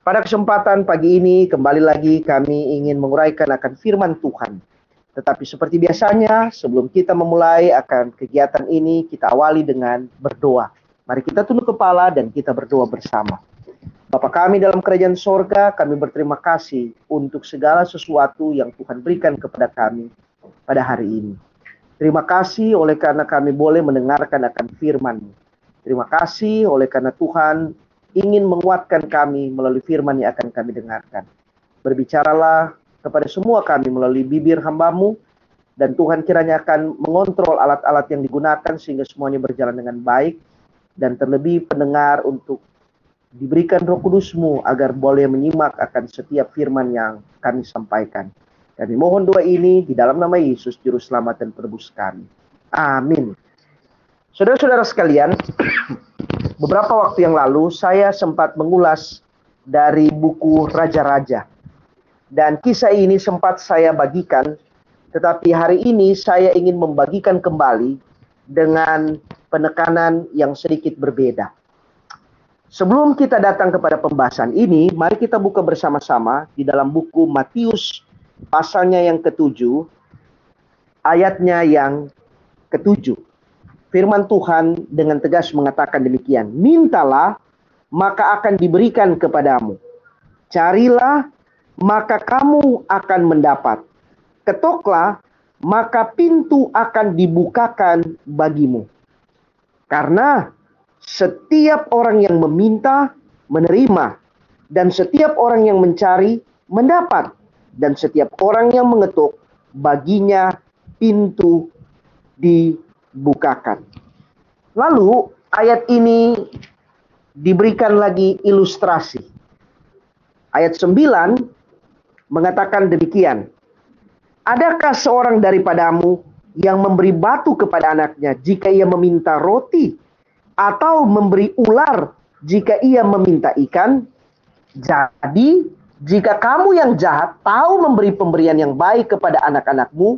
Pada kesempatan pagi ini kembali lagi kami ingin menguraikan akan firman Tuhan. Tetapi seperti biasanya sebelum kita memulai akan kegiatan ini kita awali dengan berdoa. Mari kita tunduk kepala dan kita berdoa bersama. Bapa kami dalam kerajaan sorga, kami berterima kasih untuk segala sesuatu yang Tuhan berikan kepada kami pada hari ini. Terima kasih oleh karena kami boleh mendengarkan akan firman Terima kasih oleh karena Tuhan ingin menguatkan kami melalui firman yang akan kami dengarkan. Berbicaralah kepada semua kami melalui bibir hambamu, dan Tuhan kiranya akan mengontrol alat-alat yang digunakan sehingga semuanya berjalan dengan baik, dan terlebih pendengar untuk diberikan roh kudusmu agar boleh menyimak akan setiap firman yang kami sampaikan. Kami mohon doa ini di dalam nama Yesus, Juru Selamat dan Penebus kami. Amin. Saudara-saudara sekalian, beberapa waktu yang lalu saya sempat mengulas dari buku Raja-Raja. Dan kisah ini sempat saya bagikan, tetapi hari ini saya ingin membagikan kembali dengan penekanan yang sedikit berbeda. Sebelum kita datang kepada pembahasan ini, mari kita buka bersama-sama di dalam buku Matius pasalnya yang ketujuh, ayatnya yang ketujuh firman Tuhan dengan tegas mengatakan demikian. Mintalah, maka akan diberikan kepadamu. Carilah, maka kamu akan mendapat. Ketoklah, maka pintu akan dibukakan bagimu. Karena setiap orang yang meminta, menerima. Dan setiap orang yang mencari, mendapat. Dan setiap orang yang mengetuk, baginya pintu bukakan. Lalu ayat ini diberikan lagi ilustrasi. Ayat 9 mengatakan demikian. Adakah seorang daripadamu yang memberi batu kepada anaknya jika ia meminta roti atau memberi ular jika ia meminta ikan? Jadi, jika kamu yang jahat tahu memberi pemberian yang baik kepada anak-anakmu,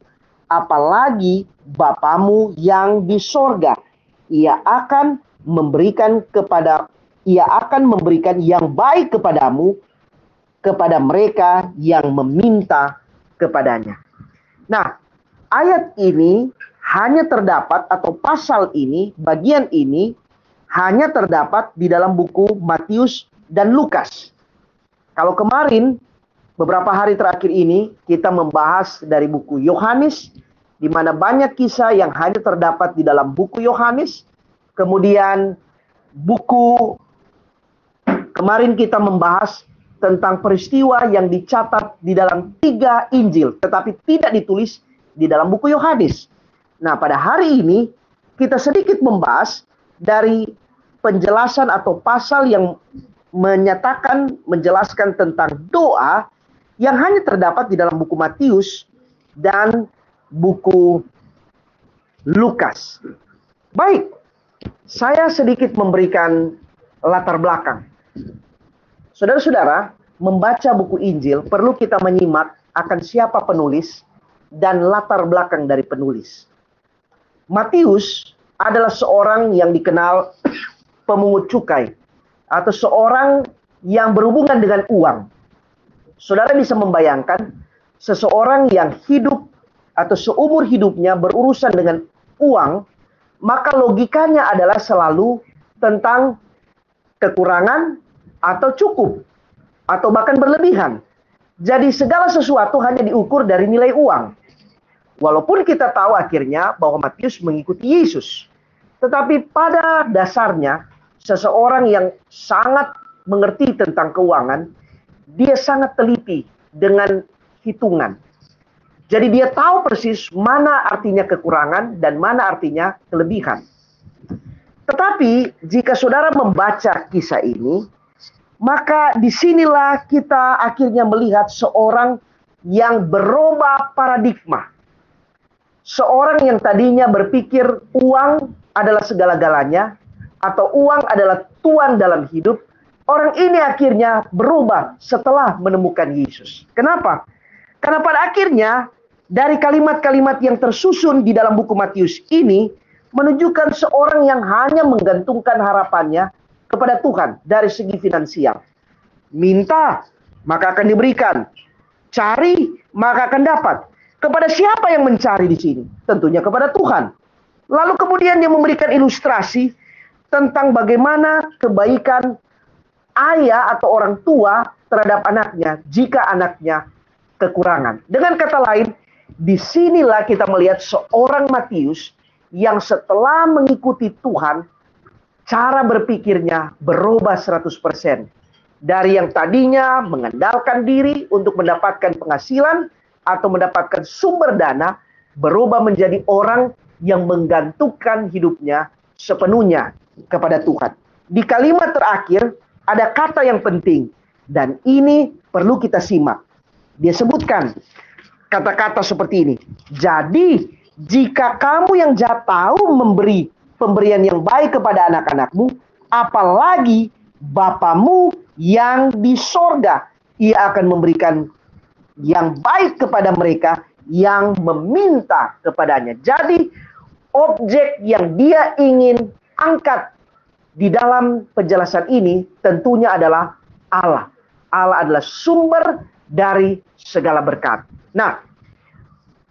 apalagi Bapamu yang di sorga. Ia akan memberikan kepada ia akan memberikan yang baik kepadamu kepada mereka yang meminta kepadanya. Nah, ayat ini hanya terdapat atau pasal ini, bagian ini hanya terdapat di dalam buku Matius dan Lukas. Kalau kemarin beberapa hari terakhir ini kita membahas dari buku Yohanes di mana banyak kisah yang hanya terdapat di dalam buku Yohanes. Kemudian buku kemarin kita membahas tentang peristiwa yang dicatat di dalam tiga Injil, tetapi tidak ditulis di dalam buku Yohanes. Nah, pada hari ini kita sedikit membahas dari penjelasan atau pasal yang menyatakan menjelaskan tentang doa yang hanya terdapat di dalam buku Matius dan buku Lukas. Baik, saya sedikit memberikan latar belakang. Saudara-saudara, membaca buku Injil perlu kita menyimak akan siapa penulis dan latar belakang dari penulis. Matius adalah seorang yang dikenal pemungut cukai atau seorang yang berhubungan dengan uang. Saudara bisa membayangkan seseorang yang hidup atau seumur hidupnya berurusan dengan uang, maka logikanya adalah selalu tentang kekurangan atau cukup atau bahkan berlebihan. Jadi segala sesuatu hanya diukur dari nilai uang. Walaupun kita tahu akhirnya bahwa Matius mengikuti Yesus. Tetapi pada dasarnya seseorang yang sangat mengerti tentang keuangan, dia sangat teliti dengan hitungan. Jadi dia tahu persis mana artinya kekurangan dan mana artinya kelebihan. Tetapi jika saudara membaca kisah ini, maka di sinilah kita akhirnya melihat seorang yang berubah paradigma. Seorang yang tadinya berpikir uang adalah segala-galanya, atau uang adalah tuan dalam hidup, orang ini akhirnya berubah setelah menemukan Yesus. Kenapa? Karena pada akhirnya dari kalimat-kalimat yang tersusun di dalam buku Matius ini menunjukkan seorang yang hanya menggantungkan harapannya kepada Tuhan dari segi finansial. Minta, maka akan diberikan. Cari, maka akan dapat. Kepada siapa yang mencari di sini? Tentunya kepada Tuhan. Lalu kemudian dia memberikan ilustrasi tentang bagaimana kebaikan ayah atau orang tua terhadap anaknya jika anaknya kekurangan. Dengan kata lain, di sinilah kita melihat seorang Matius yang setelah mengikuti Tuhan, cara berpikirnya berubah 100%. Dari yang tadinya mengandalkan diri untuk mendapatkan penghasilan atau mendapatkan sumber dana, berubah menjadi orang yang menggantungkan hidupnya sepenuhnya kepada Tuhan. Di kalimat terakhir ada kata yang penting dan ini perlu kita simak. Dia sebutkan kata-kata seperti ini. Jadi, jika kamu yang tahu memberi pemberian yang baik kepada anak-anakmu, apalagi Bapamu yang di sorga, ia akan memberikan yang baik kepada mereka yang meminta kepadanya. Jadi, objek yang dia ingin angkat di dalam penjelasan ini tentunya adalah Allah. Allah adalah sumber dari segala berkat. Nah,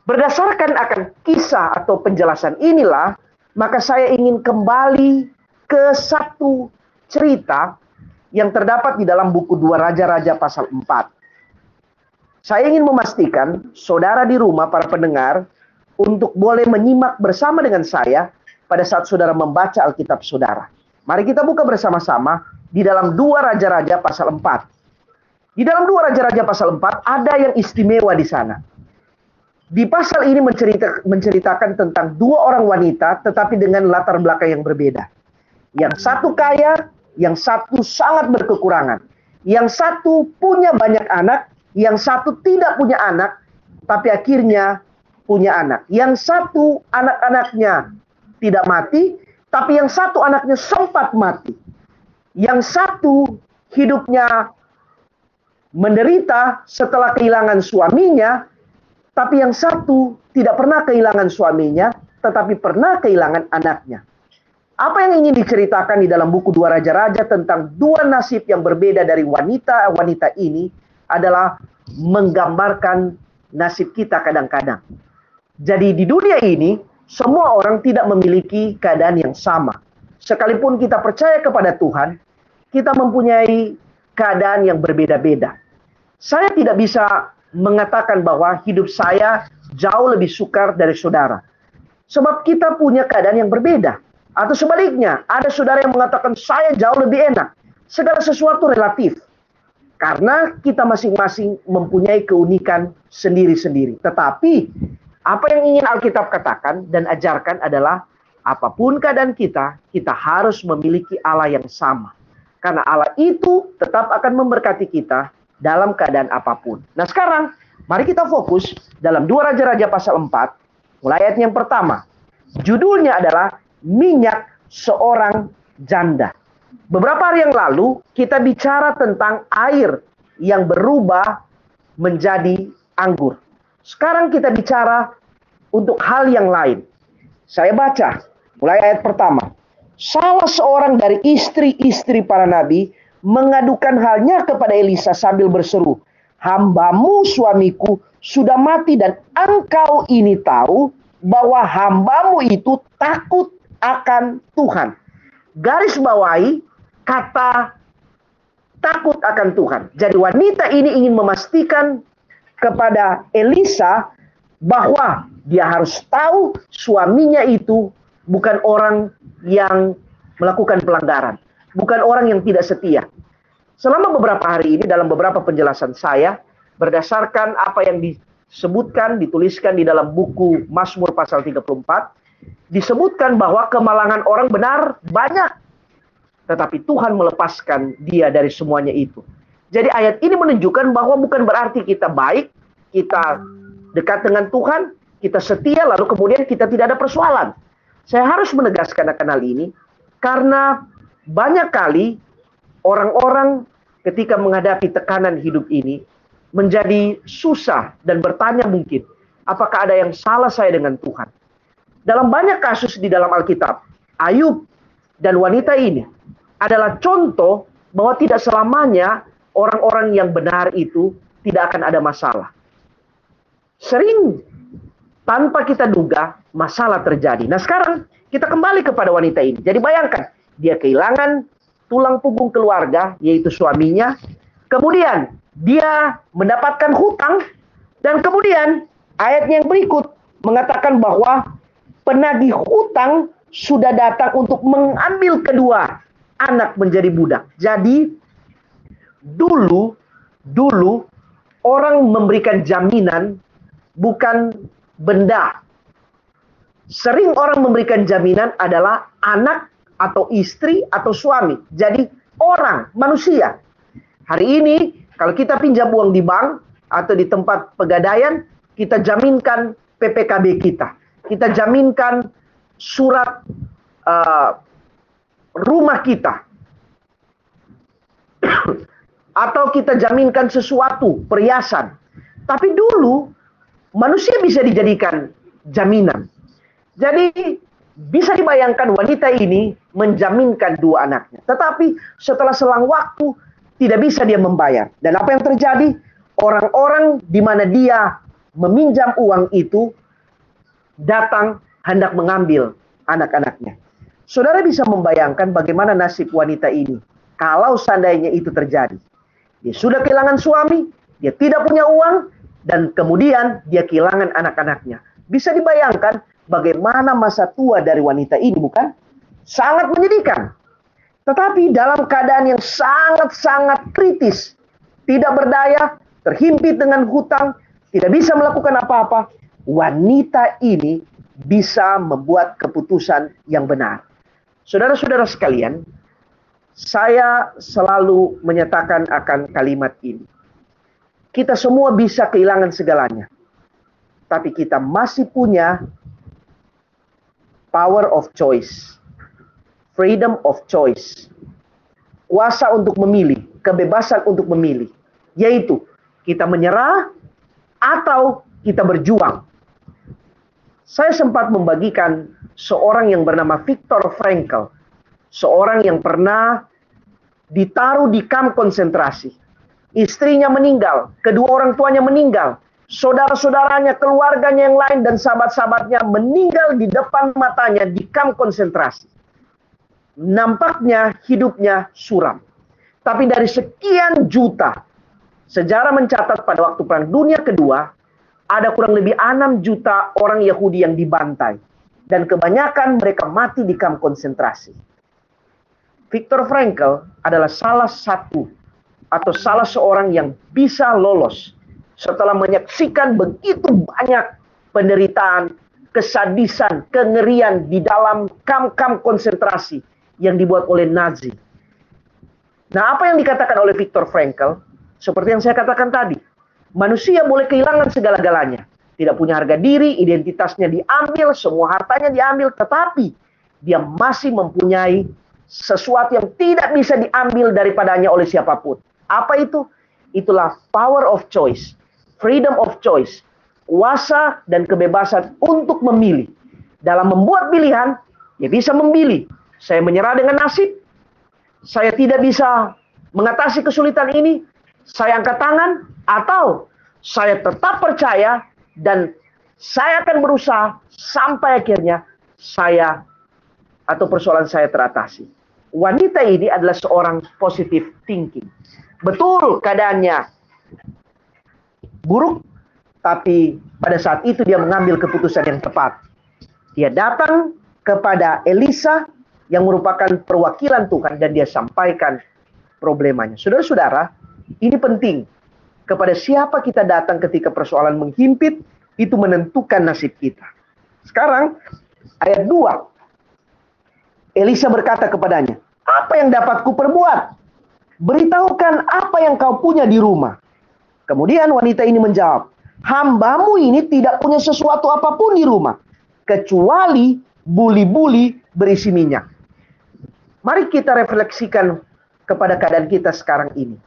berdasarkan akan kisah atau penjelasan inilah, maka saya ingin kembali ke satu cerita yang terdapat di dalam buku Dua Raja-Raja pasal 4. Saya ingin memastikan saudara di rumah para pendengar untuk boleh menyimak bersama dengan saya pada saat saudara membaca Alkitab saudara. Mari kita buka bersama-sama di dalam Dua Raja-Raja pasal 4. Di dalam dua Raja-Raja pasal 4 ada yang istimewa di sana. Di pasal ini mencerita, menceritakan tentang dua orang wanita tetapi dengan latar belakang yang berbeda. Yang satu kaya, yang satu sangat berkekurangan. Yang satu punya banyak anak, yang satu tidak punya anak, tapi akhirnya punya anak. Yang satu anak-anaknya tidak mati, tapi yang satu anaknya sempat mati. Yang satu hidupnya menderita setelah kehilangan suaminya, tapi yang satu tidak pernah kehilangan suaminya, tetapi pernah kehilangan anaknya. Apa yang ingin diceritakan di dalam buku Dua Raja-Raja tentang dua nasib yang berbeda dari wanita-wanita ini adalah menggambarkan nasib kita kadang-kadang. Jadi di dunia ini, semua orang tidak memiliki keadaan yang sama. Sekalipun kita percaya kepada Tuhan, kita mempunyai keadaan yang berbeda-beda. Saya tidak bisa mengatakan bahwa hidup saya jauh lebih sukar dari saudara. Sebab kita punya keadaan yang berbeda. Atau sebaliknya, ada saudara yang mengatakan saya jauh lebih enak. Segala sesuatu relatif. Karena kita masing-masing mempunyai keunikan sendiri-sendiri. Tetapi apa yang ingin Alkitab katakan dan ajarkan adalah apa pun keadaan kita, kita harus memiliki Allah yang sama. Karena Allah itu tetap akan memberkati kita dalam keadaan apa pun. Nah sekarang, mari kita fokus dalam dua Raja-Raja pasal 4, mulai ayat yang pertama. Judulnya adalah Minyak Seorang Janda. Beberapa hari yang lalu, kita bicara tentang air yang berubah menjadi anggur. Sekarang kita bicara untuk hal yang lain. Saya baca, mulai ayat pertama. Salah seorang dari istri-istri para nabi mengadukan halnya kepada Elisa sambil berseru, "Hambamu suamiku sudah mati dan engkau ini tahu bahwa hambamu itu takut akan Tuhan." Garis bawahi kata takut akan Tuhan. Jadi wanita ini ingin memastikan kepada Elisa bahwa dia harus tahu suaminya itu bukan orang yang melakukan pelanggaran bukan orang yang tidak setia. Selama beberapa hari ini dalam beberapa penjelasan saya berdasarkan apa yang disebutkan dituliskan di dalam buku Mazmur pasal 34 disebutkan bahwa kemalangan orang benar banyak tetapi Tuhan melepaskan dia dari semuanya itu. Jadi ayat ini menunjukkan bahwa bukan berarti kita baik, kita dekat dengan Tuhan, kita setia lalu kemudian kita tidak ada persoalan. Saya harus menegaskan akan hal ini karena banyak kali orang-orang ketika menghadapi tekanan hidup ini menjadi susah dan bertanya mungkin, apakah ada yang salah saya dengan Tuhan? Dalam banyak kasus di dalam Alkitab, Ayub dan wanita ini adalah contoh bahwa tidak selamanya orang-orang yang benar itu tidak akan ada masalah. Sering tanpa kita duga masalah terjadi. Nah sekarang kita kembali kepada wanita ini. Jadi bayangkan, dia kehilangan tulang punggung keluarga, yaitu suaminya. Kemudian dia mendapatkan hutang dan kemudian ayat yang berikut mengatakan bahwa penagih hutang sudah datang untuk mengambil kedua anak menjadi budak. Jadi dulu dulu orang memberikan jaminan bukan benda. Sering orang memberikan jaminan adalah anak atau istri atau suami. Jadi orang, manusia. Hari ini kalau kita pinjam uang di bank atau di tempat pegadaian, kita jaminkan PPKB kita. Kita jaminkan surat uh, rumah kita. atau kita jaminkan sesuatu, perhiasan. Tapi dulu manusia bisa dijadikan jaminan. Jadi bisa dibayangkan wanita ini menjaminkan dua anaknya. Tetapi setelah selang waktu tidak bisa dia membayar. Dan apa yang terjadi? Orang-orang di mana dia meminjam uang itu datang hendak mengambil anak-anaknya. Saudara bisa membayangkan bagaimana nasib wanita ini kalau seandainya itu terjadi. Dia sudah kehilangan suami, dia tidak punya uang, dan kemudian dia kehilangan anak-anaknya. Bisa dibayangkan bagaimana masa tua dari wanita ini, bukan? Sangat menyedihkan. Tetapi dalam keadaan yang sangat-sangat kritis, tidak berdaya, terhimpit dengan hutang, tidak bisa melakukan apa-apa, wanita ini bisa membuat keputusan yang benar. Saudara-saudara sekalian, saya selalu menyatakan akan kalimat ini. Kita semua bisa kehilangan segalanya. Tapi kita masih punya power of choice. Freedom of choice. Kuasa untuk memilih, kebebasan untuk memilih. Yaitu kita menyerah atau kita berjuang. Saya sempat membagikan seorang yang bernama Viktor Frankl seorang yang pernah ditaruh di kamp konsentrasi. Istrinya meninggal, kedua orang tuanya meninggal, saudara-saudaranya, keluarganya yang lain dan sahabat-sahabatnya meninggal di depan matanya di kamp konsentrasi. Nampaknya hidupnya suram. Tapi dari sekian juta, sejarah mencatat pada waktu Perang Dunia Kedua, ada kurang lebih 6 juta orang Yahudi yang dibantai. Dan kebanyakan mereka mati di kamp konsentrasi. Viktor Frankl adalah salah satu atau salah seorang yang bisa lolos setelah menyaksikan begitu banyak penderitaan, kesadisan, kengerian di dalam kamp-kamp konsentrasi yang dibuat oleh Nazi. Nah, apa yang dikatakan oleh Viktor Frankl? Seperti yang saya katakan tadi, manusia boleh kehilangan segala-galanya. Tidak punya harga diri, identitasnya diambil, semua hartanya diambil, tetapi dia masih mempunyai sesuatu yang tidak bisa diambil daripadanya oleh siapa pun. Apa itu? Itulah power of choice, freedom of choice, kuasa dan kebebasan untuk memilih. Dalam membuat pilihan, ya bisa memilih. Saya menyerah dengan nasib, saya tidak bisa mengatasi kesulitan ini, saya angkat tangan, atau saya tetap percaya dan saya akan berusaha sampai akhirnya saya atau persoalan saya teratasi wanita ini adalah seorang positive thinking. Betul keadaannya buruk, tapi pada saat itu dia mengambil keputusan yang tepat. Dia datang kepada Elisa yang merupakan perwakilan Tuhan dan dia sampaikan problemanya. Saudara-saudara, ini penting. Kepada siapa kita datang ketika persoalan menghimpit, itu menentukan nasib kita. Sekarang, ayat 2 Elisa berkata kepadanya, apa yang dapat kuperbuat? Beritahukan apa yang kau punya di rumah. Kemudian wanita ini menjawab, hambamu ini tidak punya sesuatu apa pun di rumah. Kecuali buli-buli berisi minyak. Mari kita refleksikan kepada keadaan kita sekarang ini.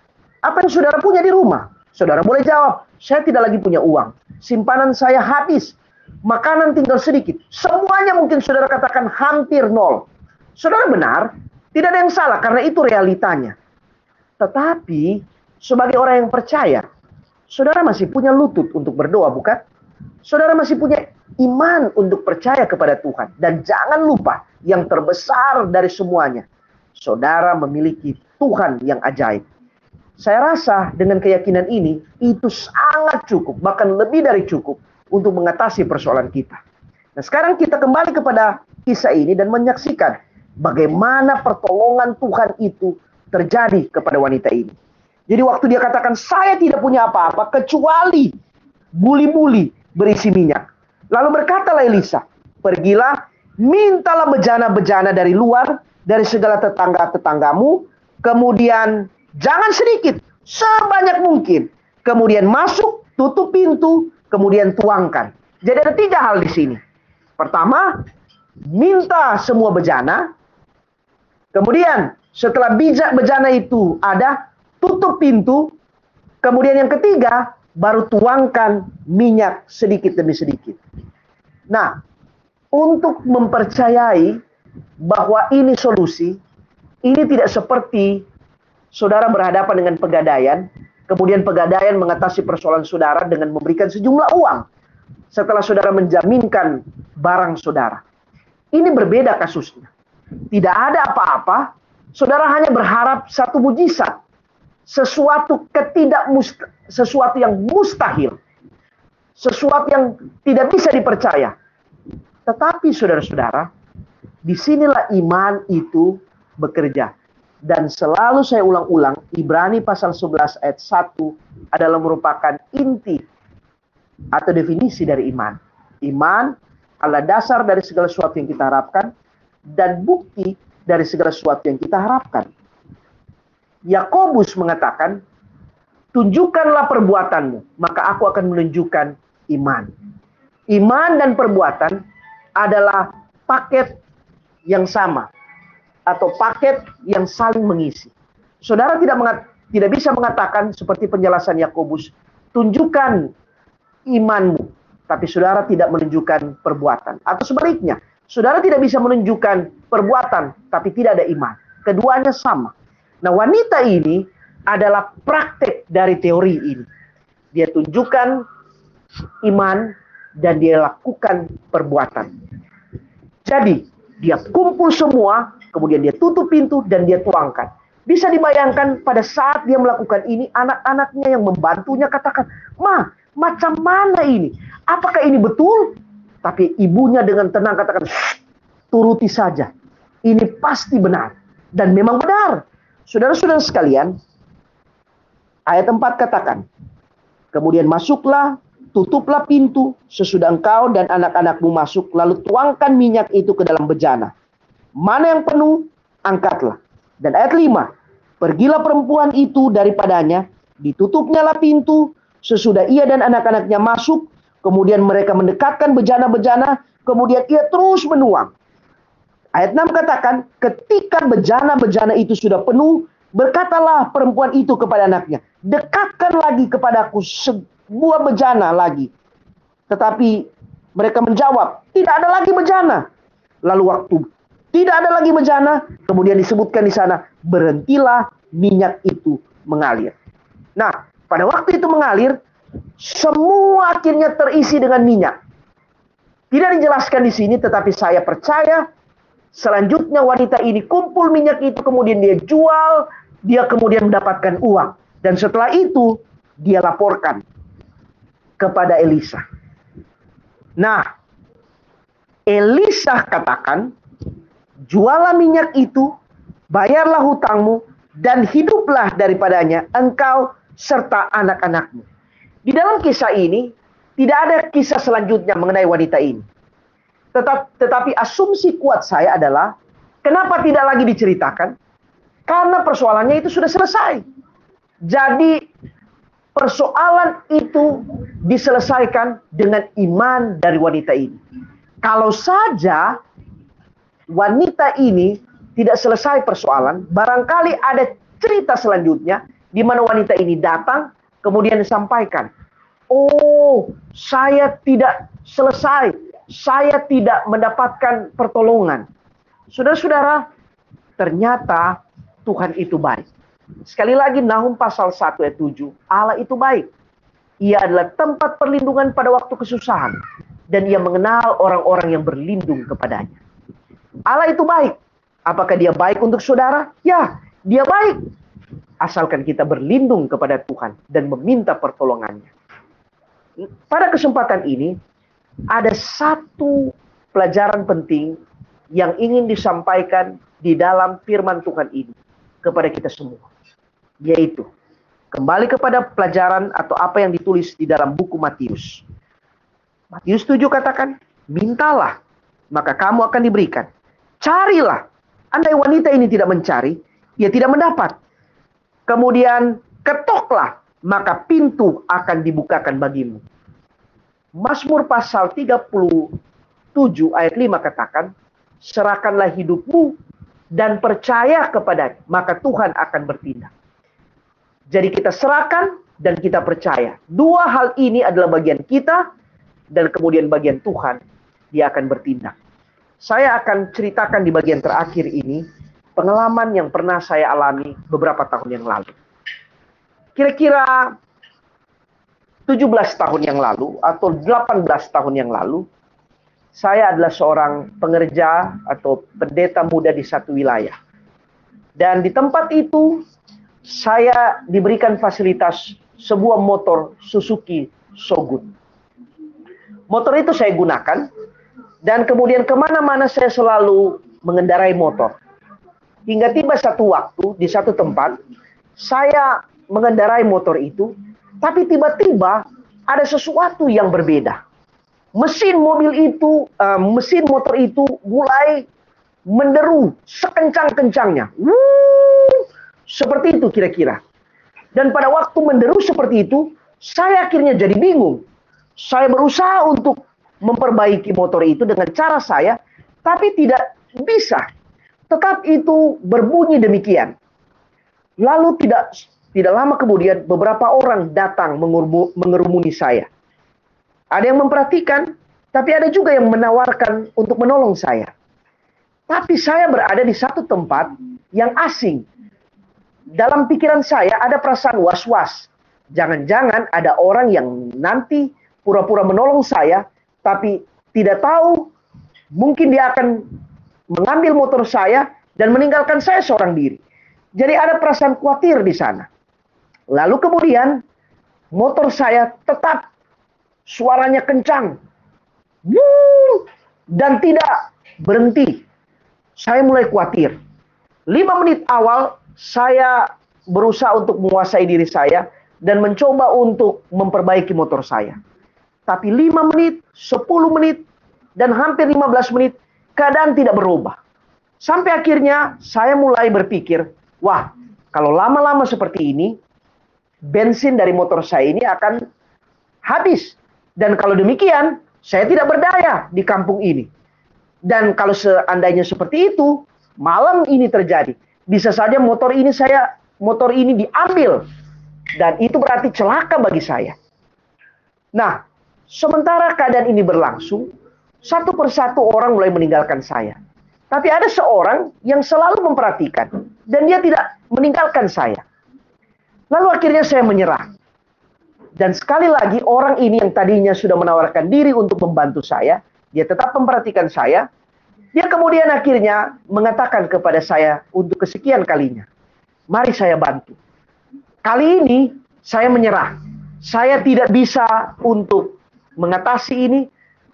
Apa yang saudara punya di rumah? Saudara boleh jawab, saya tidak lagi punya uang. Simpanan saya habis. Makanan tinggal sedikit. Semuanya mungkin saudara katakan hampir nol. Saudara benar, tidak ada yang salah karena itu realitanya. Tetapi sebagai orang yang percaya, saudara masih punya lutut untuk berdoa, bukan? Saudara masih punya iman untuk percaya kepada Tuhan. Dan jangan lupa, yang terbesar dari semuanya, saudara memiliki Tuhan yang ajaib. Saya rasa dengan keyakinan ini, itu sangat cukup, bahkan lebih dari cukup untuk mengatasi persoalan kita. Nah sekarang kita kembali kepada kisah ini dan menyaksikan bagaimana pertolongan Tuhan itu terjadi kepada wanita ini. Jadi waktu dia katakan, saya tidak punya apa-apa kecuali buli-buli berisi minyak. Lalu berkatalah Elisa, pergilah, mintalah bejana-bejana dari luar, dari segala tetangga-tetanggamu, kemudian jangan sedikit, sebanyak mungkin. Kemudian masuk, tutup pintu, kemudian tuangkan. Jadi ada tiga hal di sini. Pertama, minta semua bejana. Kemudian setelah bijak bejana itu ada, tutup pintu. Kemudian yang ketiga, baru tuangkan minyak sedikit demi sedikit. Nah, untuk mempercayai bahwa ini solusi, ini tidak seperti saudara berhadapan dengan pegadaian, kemudian pegadaian mengatasi persoalan saudara dengan memberikan sejumlah uang setelah saudara menjaminkan barang saudara. Ini berbeda kasusnya. Tidak ada apa-apa, saudara hanya berharap satu mujizat, sesuatu ketidak sesuatu yang mustahil, sesuatu yang tidak bisa dipercaya. Tetapi saudara-saudara, di sinilah iman itu bekerja. Dan selalu saya ulang-ulang, Ibrani pasal 11 ayat 1 adalah merupakan inti atau definisi dari iman. Iman adalah dasar dari segala sesuatu yang kita harapkan dan bukti dari segala sesuatu yang kita harapkan. Yakobus mengatakan, tunjukkanlah perbuatanmu, maka aku akan menunjukkan iman. Iman dan perbuatan adalah paket yang sama atau paket yang saling mengisi. Saudara tidak mengat, tidak bisa mengatakan seperti penjelasan Yakobus, tunjukkan imanmu, tapi saudara tidak menunjukkan perbuatan. Atau sebaliknya, saudara tidak bisa menunjukkan perbuatan, tapi tidak ada iman. Keduanya sama. Nah, wanita ini adalah praktek dari teori ini. Dia tunjukkan iman dan dia lakukan perbuatan. Jadi, dia kumpul semua Kemudian dia tutup pintu dan dia tuangkan. Bisa dibayangkan pada saat dia melakukan ini, anak-anaknya yang membantunya katakan, Ma, macam mana ini? Apakah ini betul? Tapi ibunya dengan tenang katakan, turuti saja. Ini pasti benar. Dan memang benar. Saudara-saudara sekalian, ayat 4 katakan, Kemudian masuklah, tutuplah pintu, sesudah engkau dan anak-anakmu masuk, lalu tuangkan minyak itu ke dalam bejana Mana yang penuh, angkatlah. Dan ayat 5, pergilah perempuan itu daripadanya, ditutupnya lah pintu, sesudah ia dan anak-anaknya masuk, kemudian mereka mendekatkan bejana-bejana, kemudian ia terus menuang. Ayat 6 katakan, ketika bejana-bejana itu sudah penuh, berkatalah perempuan itu kepada anaknya, dekatkan lagi kepadaku sebuah bejana lagi. Tetapi mereka menjawab, tidak ada lagi bejana. Lalu waktu tidak ada lagi bencana. Kemudian disebutkan di sana, berhentilah minyak itu mengalir. Nah, pada waktu itu mengalir, semua akhirnya terisi dengan minyak. Tidak dijelaskan di sini, tetapi saya percaya selanjutnya wanita ini kumpul minyak itu, kemudian dia jual, dia kemudian mendapatkan uang. Dan setelah itu, dia laporkan kepada Elisa. Nah, Elisa katakan, jualah minyak itu, bayarlah hutangmu, dan hiduplah daripadanya engkau serta anak-anakmu. Di dalam kisah ini, tidak ada kisah selanjutnya mengenai wanita ini. Tetap, tetapi asumsi kuat saya adalah, kenapa tidak lagi diceritakan? Karena persoalannya itu sudah selesai. Jadi persoalan itu diselesaikan dengan iman dari wanita ini. Kalau saja wanita ini tidak selesai persoalan, barangkali ada cerita selanjutnya di mana wanita ini datang kemudian disampaikan, "Oh, saya tidak selesai. Saya tidak mendapatkan pertolongan." Saudara-saudara, ternyata Tuhan itu baik. Sekali lagi Nahum pasal 1 ayat 7, Allah itu baik. Ia adalah tempat perlindungan pada waktu kesusahan dan ia mengenal orang-orang yang berlindung kepadanya. Allah itu baik. Apakah dia baik untuk saudara? Ya, dia baik. Asalkan kita berlindung kepada Tuhan dan meminta pertolongannya. Pada kesempatan ini, ada satu pelajaran penting yang ingin disampaikan di dalam firman Tuhan ini kepada kita semua. Yaitu, kembali kepada pelajaran atau apa yang ditulis di dalam buku Matius. Matius 7 katakan, mintalah, maka kamu akan diberikan. Carilah. Andai wanita ini tidak mencari, ia tidak mendapat. Kemudian ketoklah, maka pintu akan dibukakan bagimu. Mazmur pasal 37 ayat 5 katakan, serahkanlah hidupmu dan percaya kepadanya, maka Tuhan akan bertindak. Jadi kita serahkan dan kita percaya. Dua hal ini adalah bagian kita dan kemudian bagian Tuhan, dia akan bertindak. Saya akan ceritakan di bagian terakhir ini pengalaman yang pernah saya alami beberapa tahun yang lalu. Kira-kira 17 tahun yang lalu atau 18 tahun yang lalu, saya adalah seorang pengerja atau pendeta muda di satu wilayah. Dan di tempat itu saya diberikan fasilitas sebuah motor Suzuki Shogun. Motor itu saya gunakan dan kemudian ke mana-mana saya selalu mengendarai motor. Hingga tiba satu waktu di satu tempat, saya mengendarai motor itu, tapi tiba-tiba ada sesuatu yang berbeda. Mesin mobil itu, uh, mesin motor itu mulai menderu sekencang-kencangnya. seperti itu kira-kira. Dan pada waktu menderu seperti itu, saya akhirnya jadi bingung. Saya berusaha untuk memperbaiki motor itu dengan cara saya, tapi tidak bisa Tetap itu berbunyi demikian. Lalu tidak tidak lama kemudian beberapa orang datang mengerumuni saya. Ada yang memperhatikan, tapi ada juga yang menawarkan untuk menolong saya. Tapi saya berada di satu tempat yang asing. Dalam pikiran saya ada perasaan was-was. Jangan-jangan ada orang yang nanti pura-pura menolong saya, tapi tidak tahu mungkin dia akan mengambil motor saya dan meninggalkan saya seorang diri. Jadi ada perasaan khawatir di sana. Lalu kemudian motor saya tetap suaranya kencang. Dan tidak berhenti. Saya mulai khawatir. Lima menit awal saya berusaha untuk menguasai diri saya dan mencoba untuk memperbaiki motor saya. Tapi lima menit, sepuluh menit, dan hampir lima belas menit keadaan tidak berubah. Sampai akhirnya saya mulai berpikir, wah, kalau lama-lama seperti ini, bensin dari motor saya ini akan habis. Dan kalau demikian, saya tidak berdaya di kampung ini. Dan kalau seandainya seperti itu, malam ini terjadi. Bisa saja motor ini saya motor ini diambil dan itu berarti celaka bagi saya. Nah, sementara keadaan ini berlangsung, satu persatu orang mulai meninggalkan saya. Tapi ada seorang yang selalu memperhatikan dan dia tidak meninggalkan saya. Lalu akhirnya saya menyerah. Dan sekali lagi orang ini yang tadinya sudah menawarkan diri untuk membantu saya, dia tetap memperhatikan saya. Dia kemudian akhirnya mengatakan kepada saya untuk kesekian kalinya, "Mari saya bantu." Kali ini saya menyerah. Saya tidak bisa untuk mengatasi ini,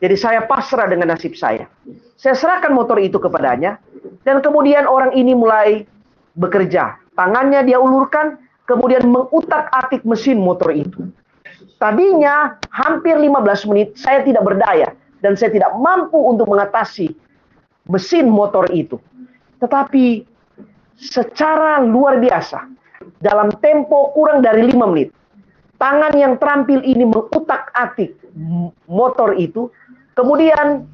jadi saya pasrah dengan nasib saya. Saya serahkan motor itu kepadanya, dan kemudian orang ini mulai bekerja. Tangannya dia ulurkan, kemudian mengutak-atik mesin motor itu. Tadinya hampir 15 menit saya tidak berdaya, dan saya tidak mampu untuk mengatasi mesin motor itu. Tetapi secara luar biasa, dalam tempo kurang dari 5 menit, tangan yang terampil ini mengutak-atik motor itu Kemudian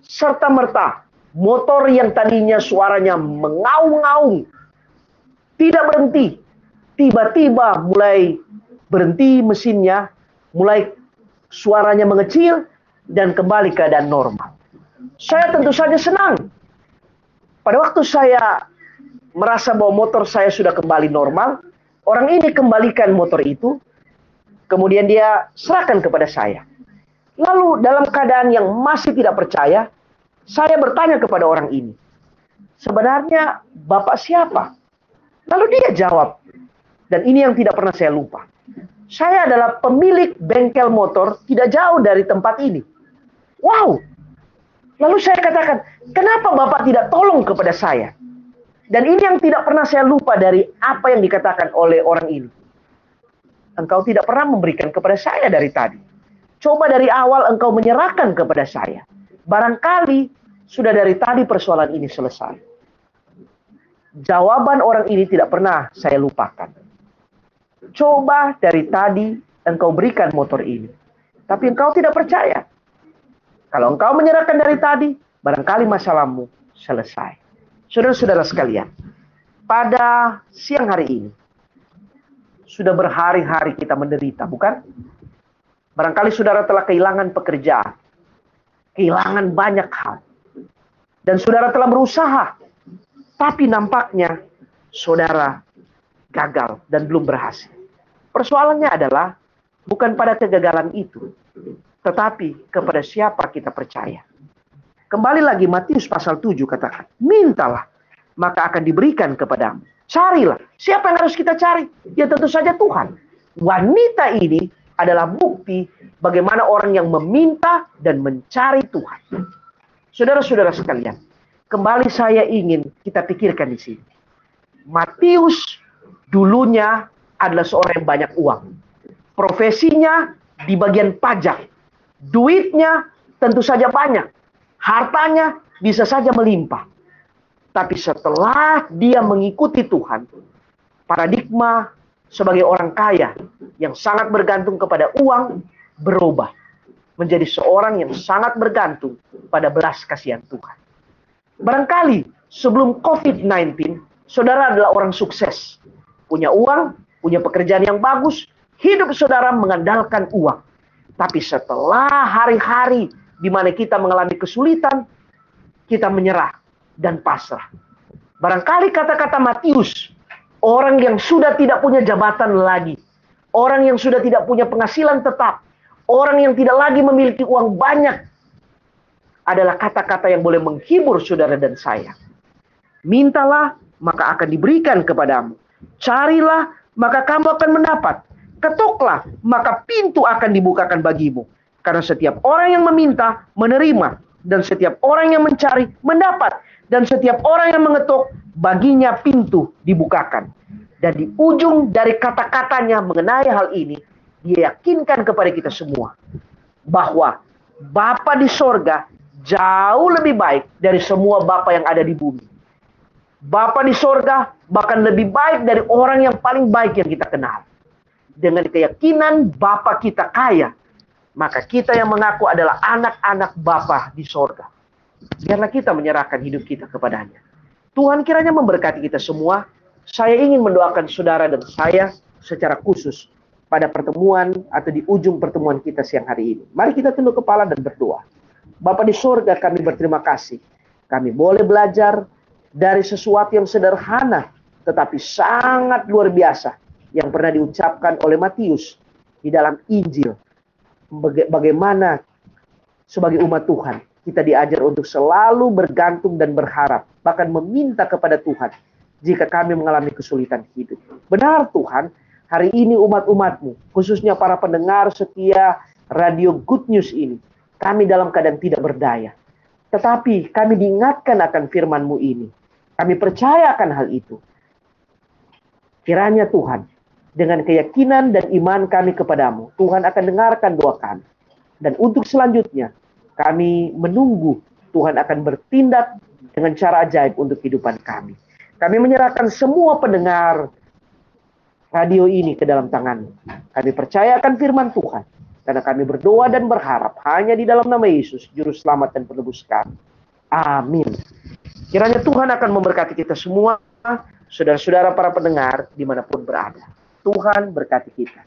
serta merta motor yang tadinya suaranya mengaung-ngaung tidak berhenti. Tiba-tiba mulai berhenti mesinnya, mulai suaranya mengecil dan kembali keadaan normal. Saya tentu saja senang. Pada waktu saya merasa bahwa motor saya sudah kembali normal, orang ini kembalikan motor itu, kemudian dia serahkan kepada saya. Lalu dalam keadaan yang masih tidak percaya, saya bertanya kepada orang ini, sebenarnya Bapak siapa? Lalu dia jawab, dan ini yang tidak pernah saya lupa. Saya adalah pemilik bengkel motor tidak jauh dari tempat ini. Wow. Lalu saya katakan, kenapa Bapak tidak tolong kepada saya? Dan ini yang tidak pernah saya lupa dari apa yang dikatakan oleh orang ini. Engkau tidak pernah memberikan kepada saya dari tadi. Coba dari awal engkau menyerahkan kepada saya. Barangkali sudah dari tadi persoalan ini selesai. Jawaban orang ini tidak pernah saya lupakan. Coba dari tadi engkau berikan motor ini. Tapi engkau tidak percaya. Kalau engkau menyerahkan dari tadi, barangkali masalahmu selesai. Saudara-saudara sekalian, pada siang hari ini, sudah berhari-hari kita menderita, bukan? Barangkali saudara telah kehilangan pekerjaan, kehilangan banyak hal. Dan saudara telah berusaha, tapi nampaknya saudara gagal dan belum berhasil. Persoalannya adalah bukan pada kegagalan itu, tetapi kepada siapa kita percaya. Kembali lagi Matius pasal 7 katakan, mintalah maka akan diberikan kepadamu. Carilah. Siapa yang harus kita cari? Ya tentu saja Tuhan. Wanita ini adalah bukti bagaimana orang yang meminta dan mencari Tuhan. Saudara-saudara sekalian, kembali saya ingin kita pikirkan di sini. Matius dulunya adalah seorang yang banyak uang. Profesinya di bagian pajak. Duitnya tentu saja banyak. Hartanya bisa saja melimpah. Tapi setelah dia mengikuti Tuhan, paradigma sebagai orang kaya yang sangat bergantung kepada uang berubah menjadi seorang yang sangat bergantung pada belas kasihan Tuhan. Barangkali sebelum COVID-19, saudara adalah orang sukses punya uang, punya pekerjaan yang bagus, hidup saudara mengandalkan uang. Tapi setelah hari-hari di mana kita mengalami kesulitan, kita menyerah dan pasrah. Barangkali kata-kata Matius, orang yang sudah tidak punya jabatan lagi, orang yang sudah tidak punya penghasilan tetap, orang yang tidak lagi memiliki uang banyak, adalah kata-kata yang boleh menghibur saudara dan saya. Mintalah, maka akan diberikan kepadamu. Carilah, maka kamu akan mendapat. Ketuklah, maka pintu akan dibukakan bagimu. Karena setiap orang yang meminta, menerima. Dan setiap orang yang mencari, mendapat. Dan setiap orang yang mengetuk, baginya pintu dibukakan. Dan di ujung dari kata-katanya mengenai hal ini, dia yakinkan kepada kita semua. Bahwa Bapa di sorga jauh lebih baik dari semua Bapa yang ada di bumi. Bapa di sorga bahkan lebih baik dari orang yang paling baik yang kita kenal. Dengan keyakinan Bapa kita kaya, maka kita yang mengaku adalah anak-anak Bapa di sorga. Biarlah kita menyerahkan hidup kita kepadanya. Tuhan kiranya memberkati kita semua. Saya ingin mendoakan saudara dan saya secara khusus pada pertemuan atau di ujung pertemuan kita siang hari ini. Mari kita tunduk kepala dan berdoa. Bapak di sorga kami berterima kasih. Kami boleh belajar dari sesuatu yang sederhana tetapi sangat luar biasa yang pernah diucapkan oleh Matius di dalam Injil. Bagaimana sebagai umat Tuhan kita diajar untuk selalu bergantung dan berharap, bahkan meminta kepada Tuhan jika kami mengalami kesulitan hidup. Benar Tuhan, hari ini umat-umatmu, khususnya para pendengar setia radio Good News ini, kami dalam keadaan tidak berdaya. Tetapi kami diingatkan akan firman-Mu ini kami percaya akan hal itu. Kiranya Tuhan, dengan keyakinan dan iman kami kepadamu, Tuhan akan dengarkan doa kami. Dan untuk selanjutnya, kami menunggu Tuhan akan bertindak dengan cara ajaib untuk kehidupan kami. Kami menyerahkan semua pendengar radio ini ke dalam tangan. Kami percayakan firman Tuhan. Karena kami berdoa dan berharap hanya di dalam nama Yesus, Juru Selamat dan Penebus kami. Amin. Kiranya Tuhan akan memberkati kita semua, saudara-saudara para pendengar di mana pun berada. Tuhan berkati kita.